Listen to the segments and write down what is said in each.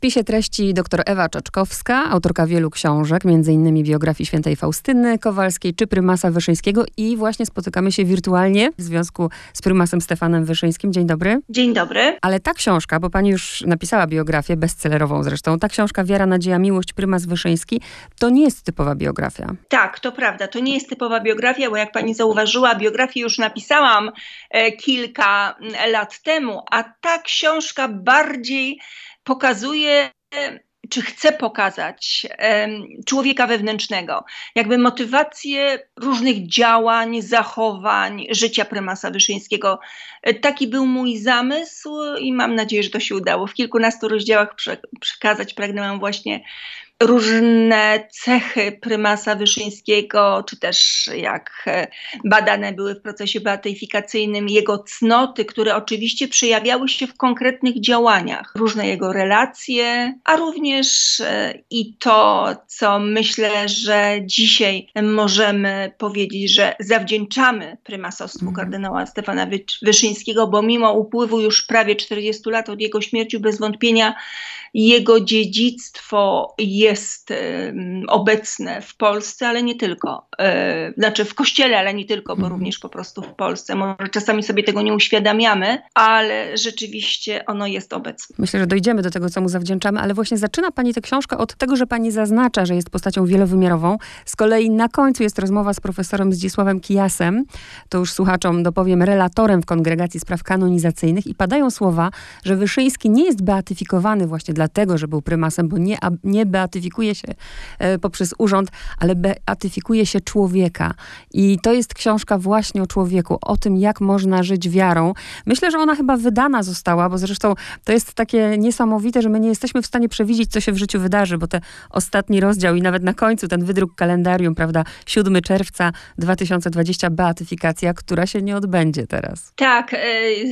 spisie treści dr Ewa Czaczkowska, autorka wielu książek, m.in. biografii świętej Faustyny Kowalskiej czy prymasa Wyszyńskiego i właśnie spotykamy się wirtualnie w związku z prymasem Stefanem Wyszyńskim. Dzień dobry. Dzień dobry. Ale ta książka, bo pani już napisała biografię bestsellerową zresztą, ta książka Wiara, Nadzieja, Miłość, prymas Wyszyński, to nie jest typowa biografia. Tak, to prawda, to nie jest typowa biografia, bo jak pani zauważyła, biografię już napisałam e, kilka lat temu, a ta książka bardziej pokazuje czy chce pokazać człowieka wewnętrznego, jakby motywację różnych działań, zachowań życia prymasa Wyszyńskiego. E, taki był mój zamysł i mam nadzieję, że to się udało. W kilkunastu rozdziałach przekazać pragnęłam właśnie różne cechy prymasa Wyszyńskiego, czy też jak e, badane były w procesie beatyfikacyjnym jego cnoty, które oczywiście przejawiały się w konkretnych działaniach, różne jego relacje, a również e, i to, co myślę, że dzisiaj możemy powiedzieć, że zawdzięczamy prymasostwu mm. kardynała Stefana Wyszyńskiego, bo mimo upływu już prawie 40 lat od jego śmierci, bez wątpienia jego dziedzictwo jest obecne w Polsce, ale nie tylko. E, znaczy w kościele, ale nie tylko, bo mhm. również po prostu w Polsce. Może czasami sobie tego nie uświadamiamy, ale rzeczywiście ono jest obecne. Myślę, że dojdziemy do tego, co mu zawdzięczamy, ale właśnie zaczyna Pani tę książkę od tego, że Pani zaznacza, że jest postacią wielowymiarową. Z kolei na końcu jest rozmowa z profesorem Zdzisławem Kijasem, to już słuchaczom dopowiem, relatorem w Kongregacji Spraw Kanonizacyjnych i padają słowa, że Wyszyński nie jest beatyfikowany właśnie dlatego, że był prymasem, bo nie, nie beatyfikuje się e, poprzez urząd, ale beatyfikuje się człowieka. I to jest książka właśnie o człowieku, o tym, jak można żyć wiarą. Myślę, że ona chyba wydana została, bo zresztą to jest takie niesamowite, że my nie jesteśmy w stanie przewidzieć, co się w życiu wydarzy, bo ten ostatni rozdział i nawet na końcu ten wydruk kalendarium, prawda, 7 czerwca 2020, beatyfikacja, która się nie odbędzie teraz. Tak, e,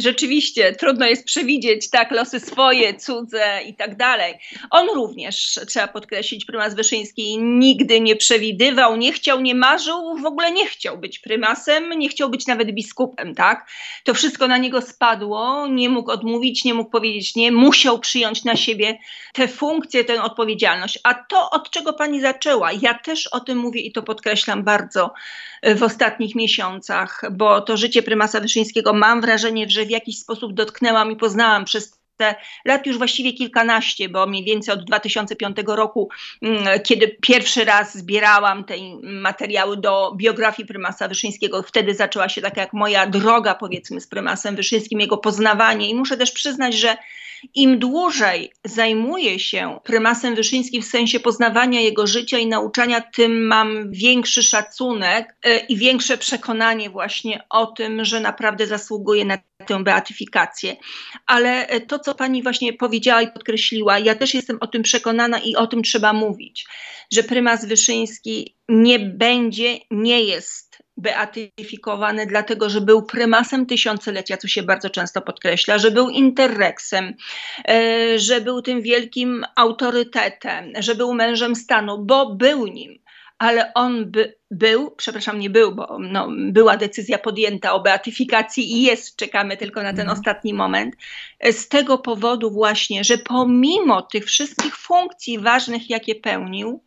rzeczywiście, trudno jest przewidzieć, tak, losy swoje, cudze i tak dalej. On również, trzeba podkreślić, prymas Wyszyński nigdy nie przewidywał, nie chciał, nie marzył, w ogóle nie chciał być prymasem, nie chciał być nawet biskupem, tak? To wszystko na niego spadło, nie mógł odmówić, nie mógł powiedzieć nie, musiał przyjąć na siebie tę funkcję, tę odpowiedzialność. A to, od czego pani zaczęła, ja też o tym mówię i to podkreślam bardzo w ostatnich miesiącach, bo to życie prymasa Wyszyńskiego mam wrażenie, że w jakiś sposób dotknęłam i poznałam przez lat już właściwie kilkanaście, bo mniej więcej od 2005 roku, mm, kiedy pierwszy raz zbierałam te materiały do biografii prymasa Wyszyńskiego, wtedy zaczęła się taka jak moja droga powiedzmy z prymasem Wyszyńskim, jego poznawanie. I muszę też przyznać, że im dłużej zajmuję się prymasem Wyszyńskim w sensie poznawania jego życia i nauczania, tym mam większy szacunek e, i większe przekonanie właśnie o tym, że naprawdę zasługuje na tę beatyfikację. Ale e, to, co pani właśnie powiedziała i podkreśliła, ja też jestem o tym przekonana i o tym trzeba mówić, że prymas Wyszyński nie będzie, nie jest beatyfikowany dlatego, że był prymasem tysiąclecia, co się bardzo często podkreśla, że był interreksem, e, że był tym wielkim autorytetem, że był mężem stanu, bo był nim. Ale on by, był, przepraszam, nie był, bo no, była decyzja podjęta o beatyfikacji i jest, czekamy tylko na ten mhm. ostatni moment. E, z tego powodu właśnie, że pomimo tych wszystkich funkcji ważnych, jakie pełnił,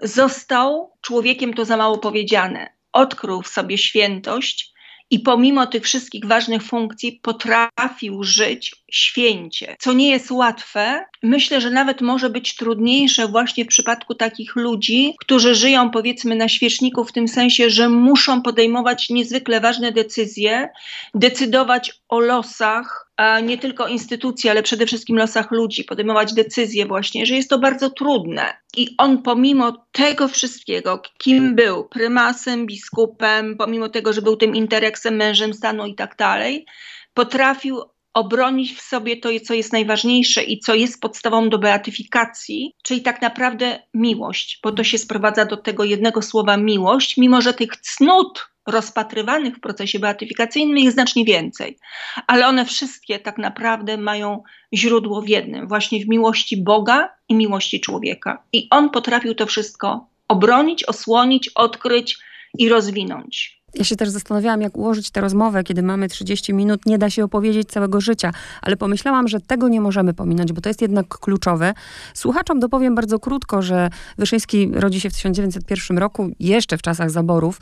został człowiekiem, to za mało powiedziane, odkrył w sobie świętość i pomimo tych wszystkich ważnych funkcji potrafił żyć święcie, co nie jest łatwe. Myślę, że nawet może być trudniejsze właśnie w przypadku takich ludzi, którzy żyją powiedzmy na świeczniku w tym sensie, że muszą podejmować niezwykle ważne decyzje, decydować o losach nie tylko instytucji, ale przede wszystkim losach ludzi, podejmować decyzje właśnie, że jest to bardzo trudne. I on pomimo tego wszystkiego, kim był, prymasem, biskupem, pomimo tego, że był tym intereksem, mężem stanu i tak dalej, potrafił obronić w sobie to, co jest najważniejsze i co jest podstawą do beatyfikacji, czyli tak naprawdę miłość, bo to się sprowadza do tego jednego słowa miłość, mimo że tych cnót rozpatrywanych w procesie beatyfikacyjnym jest znacznie więcej, ale one wszystkie tak naprawdę mają źródło w jednym, właśnie w miłości Boga i miłości człowieka. I on potrafił to wszystko obronić, osłonić, odkryć i rozwinąć. Ja się też zastanawiałam, jak ułożyć tę rozmowę, kiedy mamy 30 minut, nie da się opowiedzieć całego życia, ale pomyślałam, że tego nie możemy pominąć, bo to jest jednak kluczowe. Słuchaczom dopowiem bardzo krótko, że Wyszyński rodzi się w 1901 roku, jeszcze w czasach zaborów,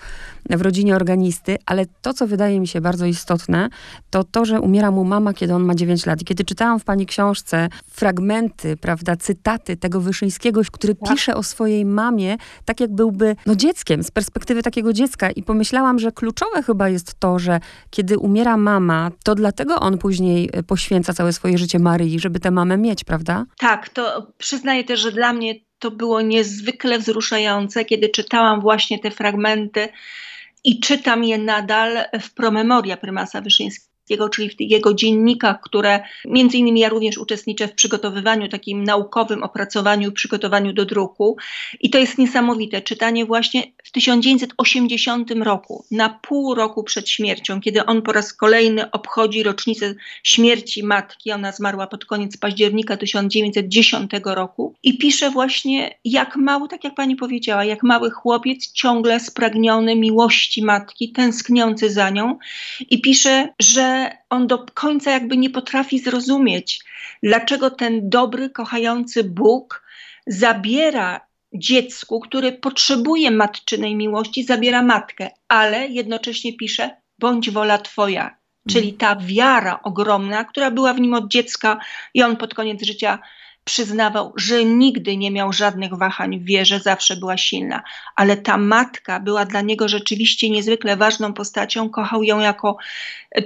w rodzinie organisty, ale to, co wydaje mi się bardzo istotne, to to, że umiera mu mama, kiedy on ma 9 lat. I kiedy czytałam w pani książce fragmenty, prawda, cytaty tego Wyszyńskiego, który tak. pisze o swojej mamie, tak jak byłby no, dzieckiem, z perspektywy takiego dziecka. I pomyślałam, że kluczowe chyba jest to, że kiedy umiera mama, to dlatego on później e, poświęca całe swoje życie Maryi, żeby tę mamę mieć, prawda? Tak, to przyznaję też, że dla mnie to było niezwykle wzruszające, kiedy czytałam właśnie te fragmenty i czytam je nadal w promemoria prymasa Wyszyńskiego czyli w jego dziennikach, które między innymi ja również uczestniczę w przygotowywaniu, takim naukowym opracowaniu przygotowaniu do druku. I to jest niesamowite. Czytanie właśnie w 1980 roku, na pół roku przed śmiercią, kiedy on po raz kolejny obchodzi rocznicę śmierci matki. Ona zmarła pod koniec października 1910 roku i pisze właśnie jak mały, tak jak pani powiedziała, jak mały chłopiec ciągle spragniony miłości matki, tęskniący za nią i pisze, że on do końca jakby nie potrafi zrozumieć, dlaczego ten dobry, kochający Bóg zabiera dziecku, które potrzebuje matczynej miłości, zabiera matkę, ale jednocześnie pisze: bądź wola Twoja. Czyli ta wiara ogromna, która była w nim od dziecka, i on pod koniec życia przyznawał, że nigdy nie miał żadnych wahań w wierze, zawsze była silna, ale ta matka była dla niego rzeczywiście niezwykle ważną postacią. Kochał ją jako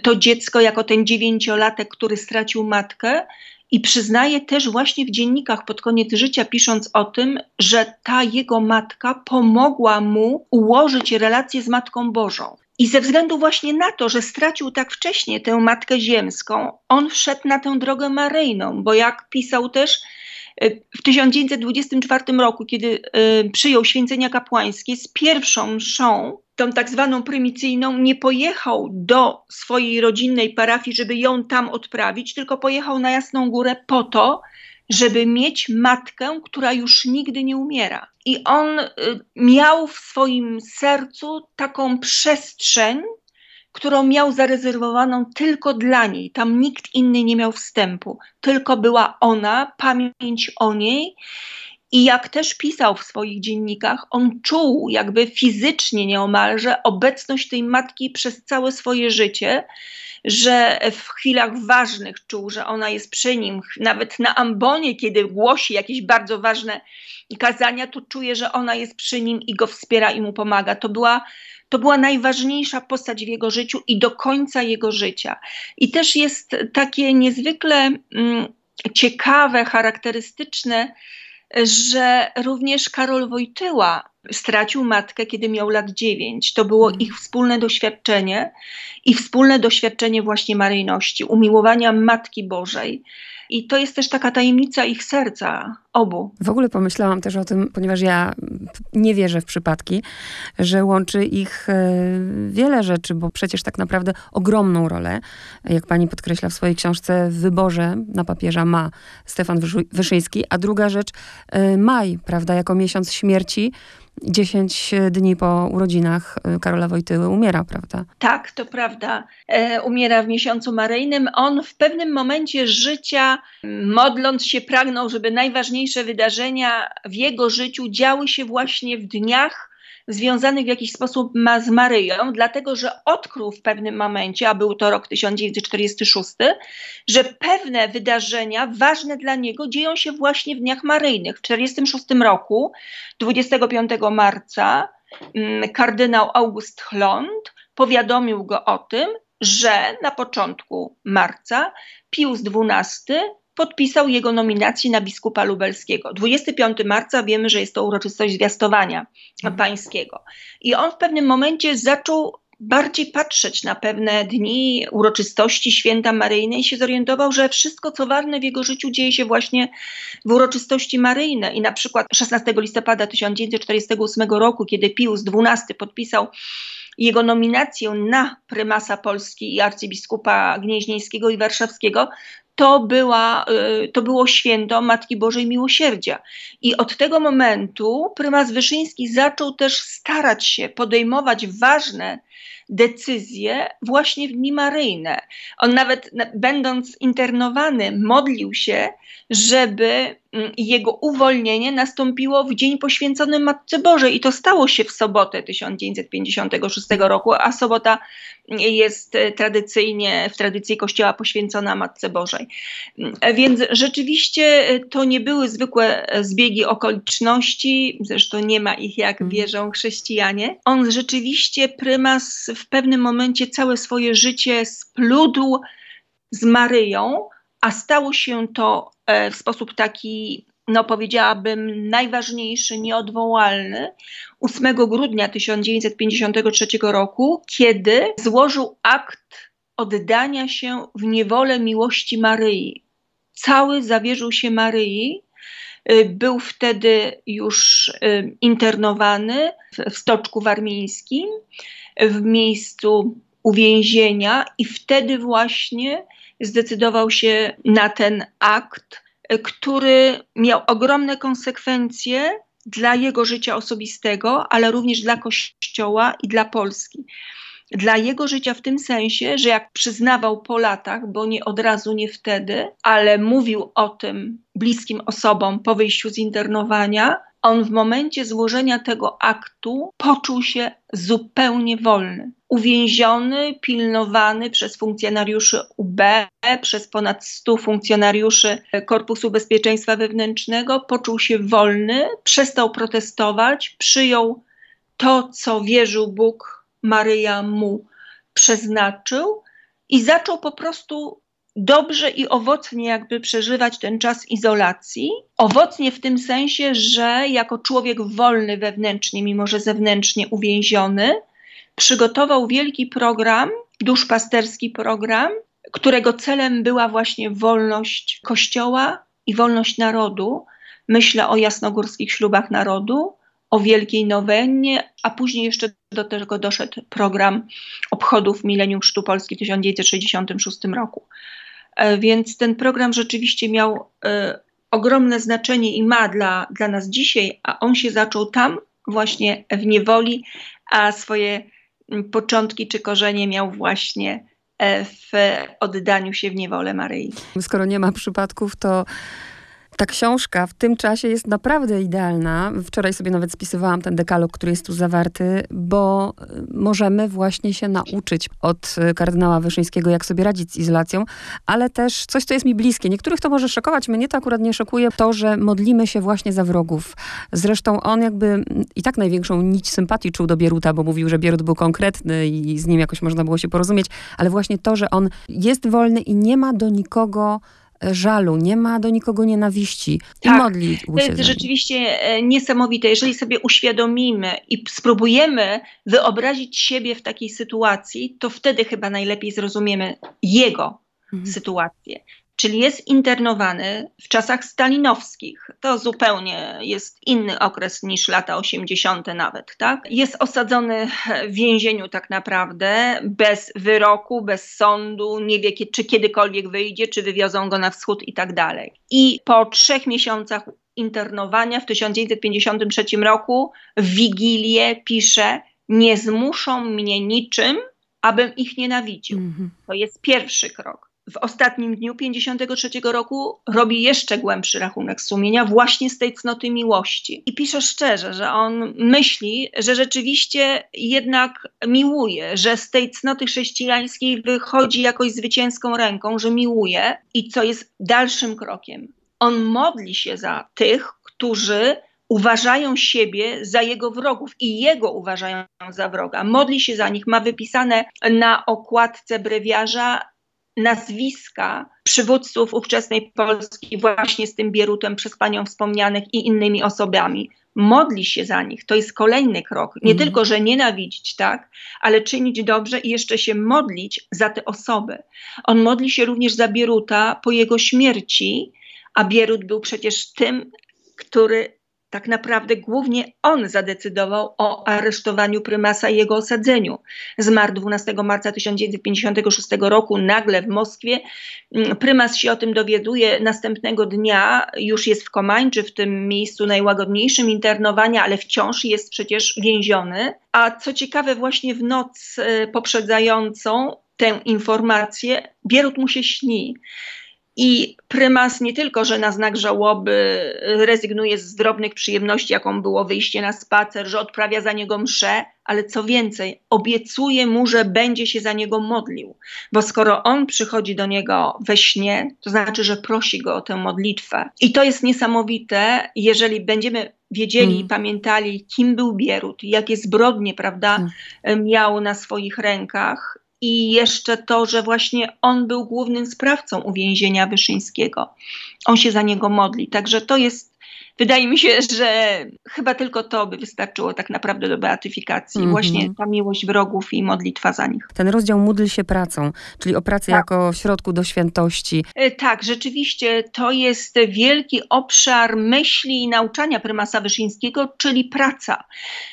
to dziecko, jako ten dziewięciolatek, który stracił matkę. I przyznaje też właśnie w dziennikach pod koniec życia, pisząc o tym, że ta jego matka pomogła mu ułożyć relację z Matką Bożą. I ze względu właśnie na to, że stracił tak wcześnie tę matkę ziemską, on wszedł na tę drogę maryjną, bo jak pisał też e, w 1924 roku, kiedy y, przyjął święcenia kapłańskie, z pierwszą mszą, tą tak zwaną prymicyjną, nie pojechał do swojej rodzinnej parafii, żeby ją tam odprawić, tylko pojechał na Jasną Górę po to, żeby mieć matkę, która już nigdy nie umiera. I on y, miał w swoim sercu taką przestrzeń, którą miał zarezerwowaną tylko dla niej. Tam nikt inny nie miał wstępu, tylko była ona, pamięć o niej. I jak też pisał w swoich dziennikach, on czuł jakby fizycznie nieomalże obecność tej matki przez całe swoje życie że w chwilach ważnych czuł, że ona jest przy nim, nawet na ambonie, kiedy głosi jakieś bardzo ważne kazania, to czuje, że ona jest przy nim i go wspiera i mu pomaga. To była, to była najważniejsza postać w jego życiu i do końca jego życia. I też jest takie niezwykle mm, ciekawe, charakterystyczne, że również Karol Wojtyła stracił matkę, kiedy miał lat dziewięć. To było mhm. ich wspólne doświadczenie i wspólne doświadczenie właśnie maryjności, umiłowania Matki Bożej. I to jest też taka tajemnica ich serca, obu. W ogóle pomyślałam też o tym, ponieważ ja nie wierzę w przypadki, że łączy ich e, wiele rzeczy, bo przecież tak naprawdę ogromną rolę, jak pani podkreśla w swojej książce, w wyborze na papieża ma Stefan Wyszyński, a druga rzecz, e, maj, prawda, jako miesiąc śmierci 10 dni po urodzinach y, Karola Wojtyły umiera, prawda? Tak, to prawda. E, umiera w miesiącu maryjnym. On w pewnym momencie życia, modląc się, pragnął, żeby najważniejsze wydarzenia w jego życiu działy się właśnie w dniach, związanych w jakiś sposób ma z Maryją, dlatego że odkrył w pewnym momencie, a był to rok 1946, że pewne wydarzenia ważne dla niego dzieją się właśnie w dniach maryjnych. W 1946 roku, 25 marca, mm, kardynał August Chlond powiadomił go o tym, że na początku marca Pius XII podpisał jego nominację na biskupa lubelskiego. 25 marca wiemy, że jest to uroczystość zwiastowania mhm. pańskiego. I on w pewnym momencie zaczął bardziej patrzeć na pewne dni uroczystości święta Maryjne i się zorientował, że wszystko, co ważne w jego życiu, dzieje się właśnie w uroczystości maryjne. I na przykład 16 listopada 1948 roku, kiedy Pius XII podpisał jego nominację na prymasa Polski i arcybiskupa gnieźnieńskiego i warszawskiego, to, była, y, to było święto Matki Bożej Miłosierdzia. I od tego momentu prymas Wyszyński zaczął też starać się podejmować ważne decyzje właśnie w dni maryjne. On nawet będąc internowany modlił się, żeby mm, jego uwolnienie nastąpiło w dzień poświęcony Matce Bożej i to stało się w sobotę 1956 roku, a sobota jest tradycyjnie w tradycji Kościoła poświęcona Matce Bożej. Więc rzeczywiście to nie były zwykłe zbiegi okoliczności, zresztą nie ma ich jak mhm. wierzą chrześcijanie. On rzeczywiście prymas w pewnym momencie całe swoje życie splódł z Maryją, a stało się to e, w sposób taki, no powiedziałabym, najważniejszy, nieodwołalny 8 grudnia 1953 roku, kiedy złożył akt oddania się w niewolę miłości Maryi. Cały zawierzył się Maryi. E, był wtedy już e, internowany w stoczku warmińskim w miejscu uwięzienia i wtedy właśnie zdecydował się na ten akt, który miał ogromne konsekwencje dla jego życia osobistego, ale również dla Kościoła i dla Polski. Dla jego życia w tym sensie, że jak przyznawał po latach, bo nie od razu, nie wtedy, ale mówił o tym bliskim osobom po wyjściu z internowania, on w momencie złożenia tego aktu poczuł się zupełnie wolny. Uwięziony, pilnowany przez funkcjonariuszy UB, przez ponad 100 funkcjonariuszy Korpusu Bezpieczeństwa Wewnętrznego, poczuł się wolny, przestał protestować, przyjął to, co wierzył Bóg, Maryja mu przeznaczył i zaczął po prostu dobrze i owocnie jakby przeżywać ten czas izolacji. Owocnie w tym sensie, że jako człowiek wolny wewnętrznie, mimo że zewnętrznie uwięziony, przygotował wielki program, duszpasterski program, którego celem była właśnie wolność Kościoła i wolność narodu. Myślę o jasnogórskich ślubach narodu, o Wielkiej Nowennie, a później jeszcze do tego doszedł program obchodów Milenium Chrztu Polski w 1966 roku. E, więc ten program rzeczywiście miał e, ogromne znaczenie i ma dla, dla nas dzisiaj, a on się zaczął tam, właśnie w niewoli, a swoje początki czy korzenie miał właśnie e, w oddaniu się w niewolę Maryi. Skoro nie ma przypadków, to ta książka w tym czasie jest naprawdę idealna. Wczoraj sobie nawet spisywałam ten dekalog, który jest tu zawarty, bo y, możemy właśnie się nauczyć od y, kardynała Wyszyńskiego, jak sobie radzić z izolacją, ale też coś, co jest mi bliskie. Niektórych to może szokować, mnie to akurat nie szokuje, to, że modlimy się właśnie za wrogów. Zresztą on jakby mm, i tak największą nić sympatii czuł do Bieruta, bo mówił, że Bierut był konkretny i z nim jakoś można było się porozumieć, ale właśnie to, że on jest wolny i nie ma do nikogo żalu, nie ma do nikogo nienawiści i tak, modli To jest rzeczywiście e, niesamowite. Jeżeli sobie uświadomimy i spróbujemy wyobrazić siebie w takiej sytuacji, to wtedy chyba najlepiej zrozumiemy jego mhm. sytuację czyli jest internowany w czasach stalinowskich. To zupełnie jest inny okres niż lata 80. nawet, tak? Jest osadzony w więzieniu tak naprawdę, bez wyroku, bez sądu, nie wie czy kiedykolwiek wyjdzie, czy wywiozą go na wschód i tak dalej. I po trzech miesiącach internowania w 1953 roku w Wigilię pisze nie zmuszą mnie niczym, abym ich nienawidził. Mm -hmm. To jest pierwszy krok w ostatnim dniu 53 roku robi jeszcze głębszy rachunek sumienia właśnie z tej cnoty miłości. I pisze szczerze, że on myśli, że rzeczywiście jednak miłuje, że z tej cnoty chrześcijańskiej wychodzi jakoś zwycięską ręką, że miłuje i co jest dalszym krokiem. On modli się za tych, którzy uważają siebie za jego wrogów i jego uważają za wroga. Modli się za nich, ma wypisane na okładce brewiarza nazwiska przywódców ówczesnej Polski właśnie z tym Bierutem przez panią wspomnianych i innymi osobami. Modli się za nich. To jest kolejny krok. Nie mm. tylko, że nienawidzić, tak, ale czynić dobrze i jeszcze się modlić za te osoby. On modli się również za Bieruta po jego śmierci, a Bierut był przecież tym, który tak naprawdę głównie on zadecydował o aresztowaniu prymasa i jego osadzeniu. Zmarł 12 marca 1956 roku nagle w Moskwie. Mm, prymas się o tym dowiaduje następnego dnia, już jest w Komańczy, w tym miejscu najłagodniejszym internowania, ale wciąż jest przecież więziony. A co ciekawe, właśnie w noc e, poprzedzającą tę informację, Bierut mu się śni. I prymas nie tylko, że na znak żałoby rezygnuje z drobnych przyjemności, jaką było wyjście na spacer, że odprawia za niego mszę, ale co więcej, obiecuje mu, że będzie się za niego modlił. Bo skoro on przychodzi do niego we śnie, to znaczy, że prosi go o tę modlitwę. I to jest niesamowite, jeżeli będziemy wiedzieli i mm. pamiętali, kim był Bierut, jakie zbrodnie, prawda, mm. miał na swoich rękach i jeszcze to, że właśnie on był głównym sprawcą uwięzienia Wyszyńskiego. On się za niego modli. Także to jest wydaje mi się, że chyba tylko to by wystarczyło tak naprawdę do beatyfikacji. Mm -hmm. Właśnie ta miłość wrogów i modlitwa za nich. Ten rozdział módl się pracą, czyli o pracy tak. jako środku do świętości. E, tak, rzeczywiście to jest wielki obszar myśli i nauczania prymasa Wyszyńskiego, czyli praca.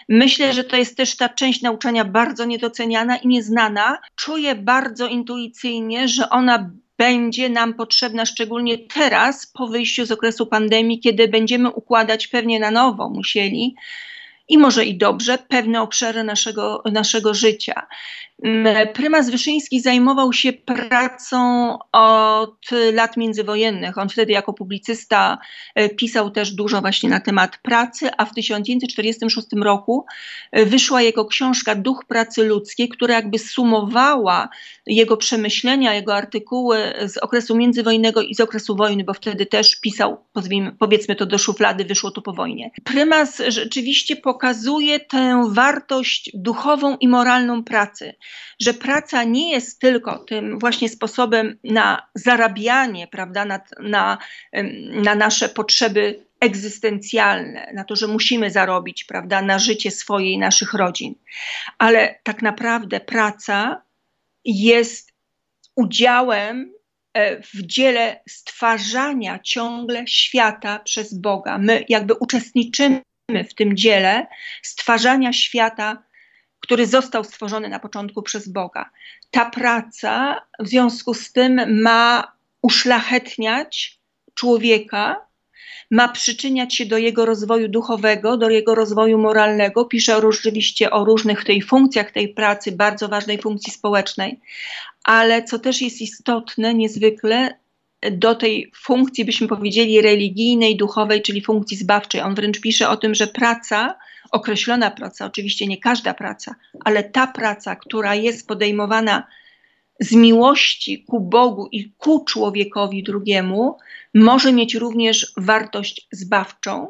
Myślę, że to jest też ta część nauczania bardzo niedoceniana i nieznana. Czuję bardzo intuicyjnie, że ona będzie nam potrzebna szczególnie teraz, po wyjściu z okresu pandemii, kiedy będziemy układać pewnie na nowo musieli i może i dobrze pewne obszary naszego, naszego życia. Mm, prymas Wyszyński zajmował się pracą od lat międzywojennych. On wtedy jako publicysta e, pisał też dużo właśnie na temat pracy, a w 1946 roku e, wyszła jego książka Duch pracy ludzkiej, która jakby sumowała jego przemyślenia, jego artykuły z okresu międzywojennego i z okresu wojny, bo wtedy też pisał, powiedzmy to do szuflady, wyszło to po wojnie. Prymas rzeczywiście pokazuje tę wartość duchową i moralną pracy że praca nie jest tylko tym właśnie sposobem na zarabianie, prawda, na, na, na nasze potrzeby egzystencjalne, na to, że musimy zarobić, prawda, na życie swoje i naszych rodzin. Ale tak naprawdę praca jest udziałem e, w dziele stwarzania ciągle świata przez Boga. My jakby uczestniczymy w tym dziele stwarzania świata który został stworzony na początku przez Boga. Ta praca w związku z tym ma uszlachetniać człowieka, ma przyczyniać się do jego rozwoju duchowego, do jego rozwoju moralnego. Pisze oczywiście o różnych tej funkcjach tej pracy, bardzo ważnej funkcji społecznej, ale co też jest istotne niezwykle, do tej funkcji, byśmy powiedzieli, religijnej, duchowej, czyli funkcji zbawczej. On wręcz pisze o tym, że praca określona praca, oczywiście nie każda praca, ale ta praca, która jest podejmowana z miłości ku Bogu i ku człowiekowi drugiemu, może mieć również wartość zbawczą.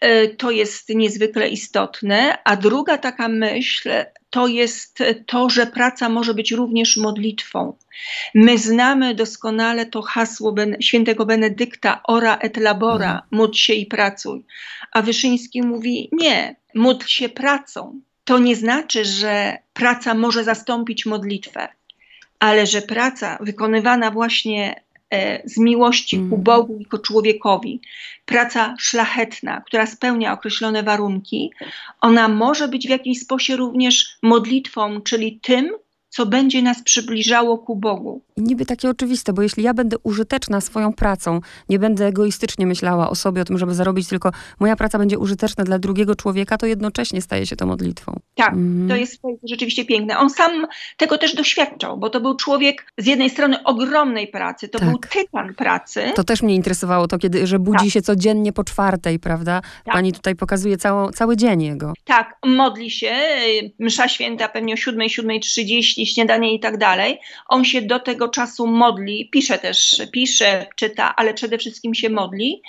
E, to jest niezwykle istotne. A druga taka myśl to jest to, że praca może być również modlitwą. My znamy doskonale to hasło ben, świętego Benedykta ora et labora, mhm. módl się i pracuj. A Wyszyński mówi nie, módl się pracą. To nie znaczy, że praca może zastąpić modlitwę, ale że praca wykonywana właśnie z miłości ku mm. Bogu i ku człowiekowi, praca szlachetna, która spełnia określone warunki, ona może być w jakiś sposób również modlitwą, czyli tym, co będzie nas przybliżało ku Bogu. Niby takie oczywiste, bo jeśli ja będę użyteczna swoją pracą, nie będę egoistycznie myślała o sobie, o tym, żeby zarobić, tylko moja praca będzie użyteczna dla drugiego człowieka, to jednocześnie staje się to modlitwą. Tak, mm. to jest rzeczywiście piękne. On sam tego też doświadczał, bo to był człowiek z jednej strony ogromnej pracy, to tak. był tytan pracy. To też mnie interesowało, to kiedy, że budzi tak. się codziennie po czwartej, prawda? Tak. Pani tutaj pokazuje całą, cały dzień jego. Tak, modli się, msza święta pewnie o 7, 7.30, śniadanie i tak dalej. On się do tego czasu modli, pisze też, pisze, czyta, ale przede wszystkim się modli.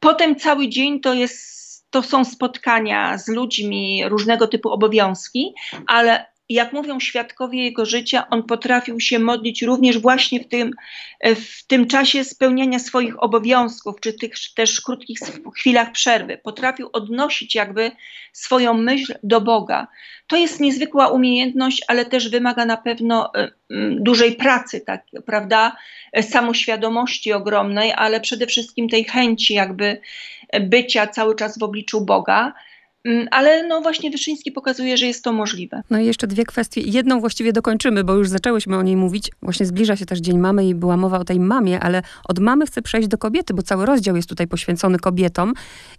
Potem cały dzień to jest to są spotkania z ludźmi, różnego typu obowiązki, ale jak mówią świadkowie jego życia, on potrafił się modlić również właśnie w tym, w tym czasie spełniania swoich obowiązków, czy tych też krótkich chwilach przerwy. Potrafił odnosić jakby swoją myśl do Boga. To jest niezwykła umiejętność, ale też wymaga na pewno e, dużej pracy, tak, prawda? Samoświadomości ogromnej, ale przede wszystkim tej chęci jakby bycia cały czas w obliczu Boga. Mm, ale no właśnie Wyszyński pokazuje, że jest to możliwe. No i jeszcze dwie kwestie. Jedną właściwie dokończymy, bo już zaczęłyśmy o niej mówić. Właśnie zbliża się też Dzień Mamy i była mowa o tej mamie, ale od mamy chcę przejść do kobiety, bo cały rozdział jest tutaj poświęcony kobietom.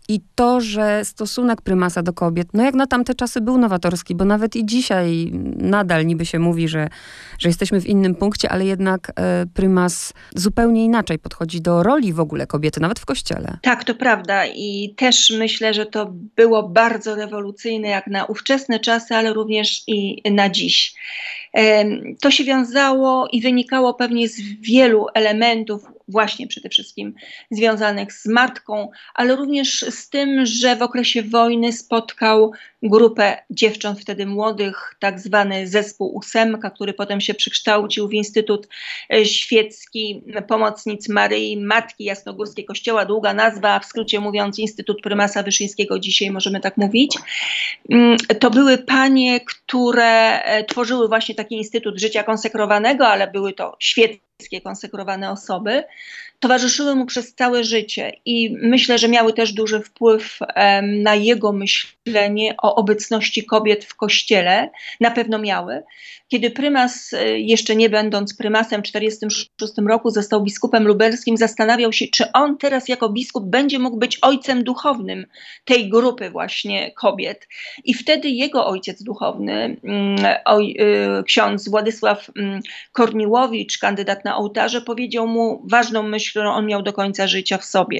I to, że stosunek prymasa do kobiet, no jak na tamte czasy był nowatorski, bo nawet i dzisiaj nadal niby się mówi, że, że jesteśmy w innym punkcie, ale jednak e, prymas zupełnie inaczej podchodzi do roli w ogóle kobiety, nawet w kościele. Tak, to prawda i też myślę, że to było bardzo bardzo rewolucyjne jak na ówczesne czasy, ale również i na dziś. To się wiązało i wynikało pewnie z wielu elementów, właśnie przede wszystkim związanych z matką, ale również z tym, że w okresie wojny spotkał grupę dziewcząt wtedy młodych, tak zwany zespół ósemka, który potem się przekształcił w Instytut e, Świecki Pomocnic Maryi, Matki Jasnogórskiej Kościoła, długa nazwa, w skrócie mówiąc Instytut Prymasa Wyszyńskiego, dzisiaj możemy tak mówić. Mm, to były panie, które e, tworzyły właśnie taki Instytut Życia Konsekrowanego, ale były to świeckie konsekrowane osoby towarzyszyły mu przez całe życie i myślę, że miały też duży wpływ na jego myślenie o obecności kobiet w kościele. Na pewno miały. Kiedy prymas, e, jeszcze nie będąc prymasem w 1946 roku, został biskupem lubelskim, zastanawiał się, czy on teraz jako biskup będzie mógł być ojcem duchownym tej grupy właśnie kobiet. I wtedy jego ojciec duchowny, mm, y, ksiądz Władysław mm, Korniłowicz, kandydat na ołtarze, powiedział mu ważną myśl, którą on miał do końca życia w sobie.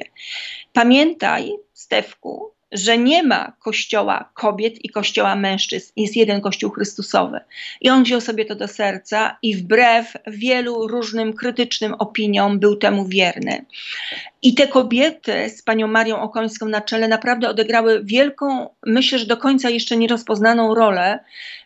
Pamiętaj, Stewku, że nie ma kościoła kobiet i kościoła mężczyzn, jest jeden kościół Chrystusowy. I on wziął sobie to do serca i wbrew wielu różnym krytycznym opiniom był temu wierny. I te kobiety z panią Marią Okońską na czele naprawdę odegrały wielką, myślę, że do końca jeszcze nierozpoznaną rolę,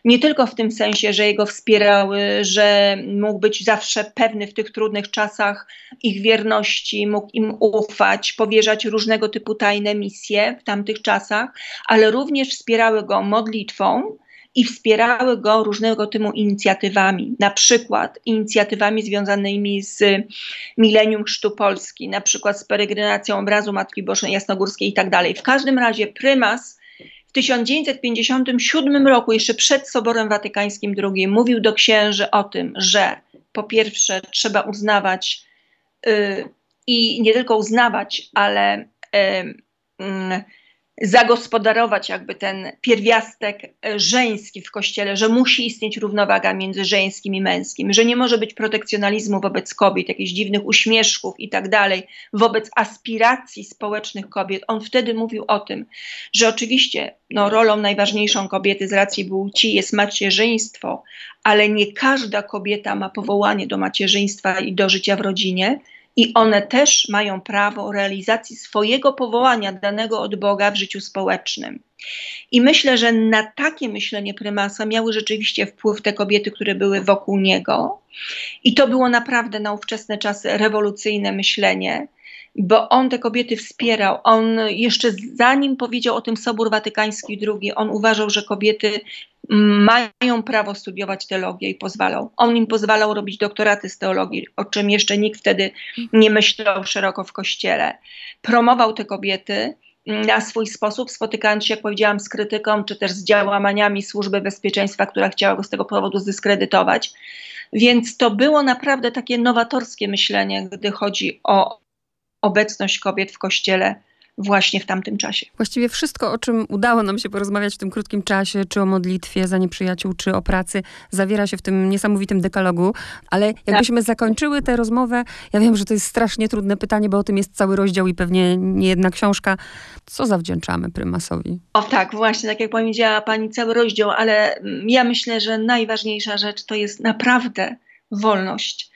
nie tylko w tym sensie, że jego wspierały, że mógł być zawsze pewny w tych trudnych czasach ich wierności, mógł im ufać, powierzać różnego typu tajne misje w tamtych czasach, ale również wspierały go modlitwą i wspierały go różnego typu inicjatywami, na przykład inicjatywami związanymi z milenium Chrztu Polski, na przykład z peregrinacją obrazu Matki Bożej Jasnogórskiej i tak dalej. W każdym razie prymas w 1957 roku, jeszcze przed Soborem Watykańskim II, mówił do księży o tym, że po pierwsze trzeba uznawać yy, i nie tylko uznawać, ale yy, yy, zagospodarować jakby ten pierwiastek e, żeński w kościele, że musi istnieć równowaga między żeńskim i męskim, że nie może być protekcjonalizmu wobec kobiet, jakichś dziwnych uśmieszków i tak dalej, wobec aspiracji społecznych kobiet. On wtedy mówił o tym, że oczywiście no, rolą najważniejszą kobiety z racji płci jest macierzyństwo, ale nie każda kobieta ma powołanie do macierzyństwa i do życia w rodzinie i one też mają prawo realizacji swojego powołania danego od Boga w życiu społecznym. I myślę, że na takie myślenie prymasa miały rzeczywiście wpływ te kobiety, które były wokół niego. I to było naprawdę na ówczesne czasy rewolucyjne myślenie bo on te kobiety wspierał. On jeszcze zanim powiedział o tym Sobór Watykański II, on uważał, że kobiety mają prawo studiować teologię i pozwalał. On im pozwalał robić doktoraty z teologii, o czym jeszcze nikt wtedy nie myślał szeroko w kościele. Promował te kobiety na swój sposób, spotykając się, jak powiedziałam, z krytyką, czy też z działaniami służby bezpieczeństwa, która chciała go z tego powodu zdyskredytować. Więc to było naprawdę takie nowatorskie myślenie, gdy chodzi o obecność kobiet w kościele właśnie w tamtym czasie. Właściwie wszystko, o czym udało nam się porozmawiać w tym krótkim czasie, czy o modlitwie za nieprzyjaciół, czy o pracy, zawiera się w tym niesamowitym dekalogu. Ale jakbyśmy tak. zakończyły tę rozmowę, ja wiem, że to jest strasznie trudne pytanie, bo o tym jest cały rozdział i pewnie nie jedna książka. Co zawdzięczamy prymasowi? O tak, właśnie, tak jak powiedziała pani, cały rozdział, ale ja myślę, że najważniejsza rzecz to jest naprawdę wolność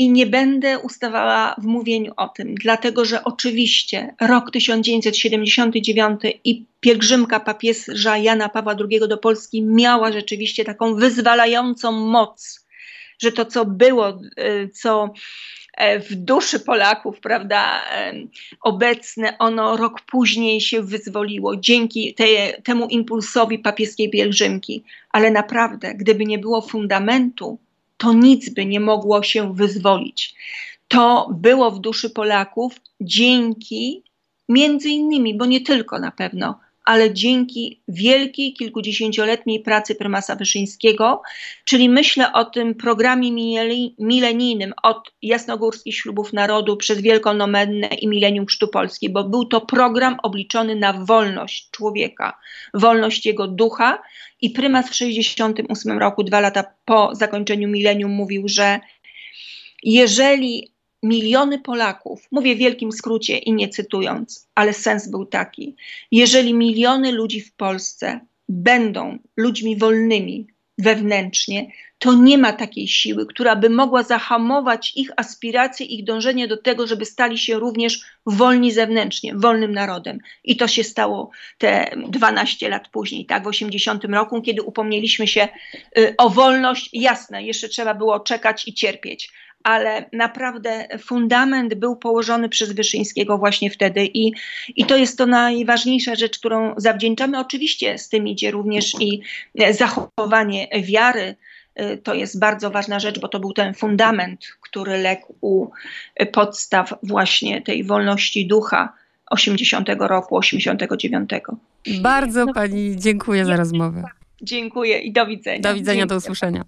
i nie będę ustawała w mówieniu o tym, dlatego że oczywiście rok 1979 i pielgrzymka papieża Jana Pawła II do Polski miała rzeczywiście taką wyzwalającą moc, że to, co było, e, co e, w duszy Polaków, prawda, obecne, ono rok później się wyzwoliło dzięki te, temu impulsowi papieskiej pielgrzymki. Ale naprawdę, gdyby nie było fundamentu, to nic by nie mogło się wyzwolić. To było w duszy Polaków dzięki między innymi, bo nie tylko na pewno, ale dzięki wielkiej, kilkudziesięcioletniej pracy prymasa Wyszyńskiego, czyli myślę o tym programie milenijnym od jasnogórskich ślubów narodu przez Wielką i Milenium Chrztu Polski, bo był to program obliczony na wolność człowieka, wolność jego ducha i prymas w 1968 roku, dwa lata po zakończeniu milenium, mówił, że jeżeli miliony Polaków, mówię w wielkim skrócie i nie cytując, ale sens był taki, jeżeli miliony ludzi w Polsce będą ludźmi wolnymi wewnętrznie, to nie ma takiej siły, która by mogła zahamować ich aspiracje, ich dążenie do tego, żeby stali się również wolni zewnętrznie, wolnym narodem. I to się stało te 12 lat później, tak, w 80 roku, kiedy upomnieliśmy się y, o wolność. Jasne, jeszcze trzeba było czekać i cierpieć, ale naprawdę fundament był położony przez Wyszyńskiego właśnie wtedy i, i to jest to najważniejsza rzecz, którą zawdzięczamy. Oczywiście z tym idzie również i zachowanie wiary. E, To jest bardzo ważna rzecz, bo to był ten fundament, który legł u podstaw właśnie tej wolności ducha 80 roku, 89. Bardzo pani dziękuję za rozmowę. Dziękuję i do widzenia. Do widzenia, do usłyszenia.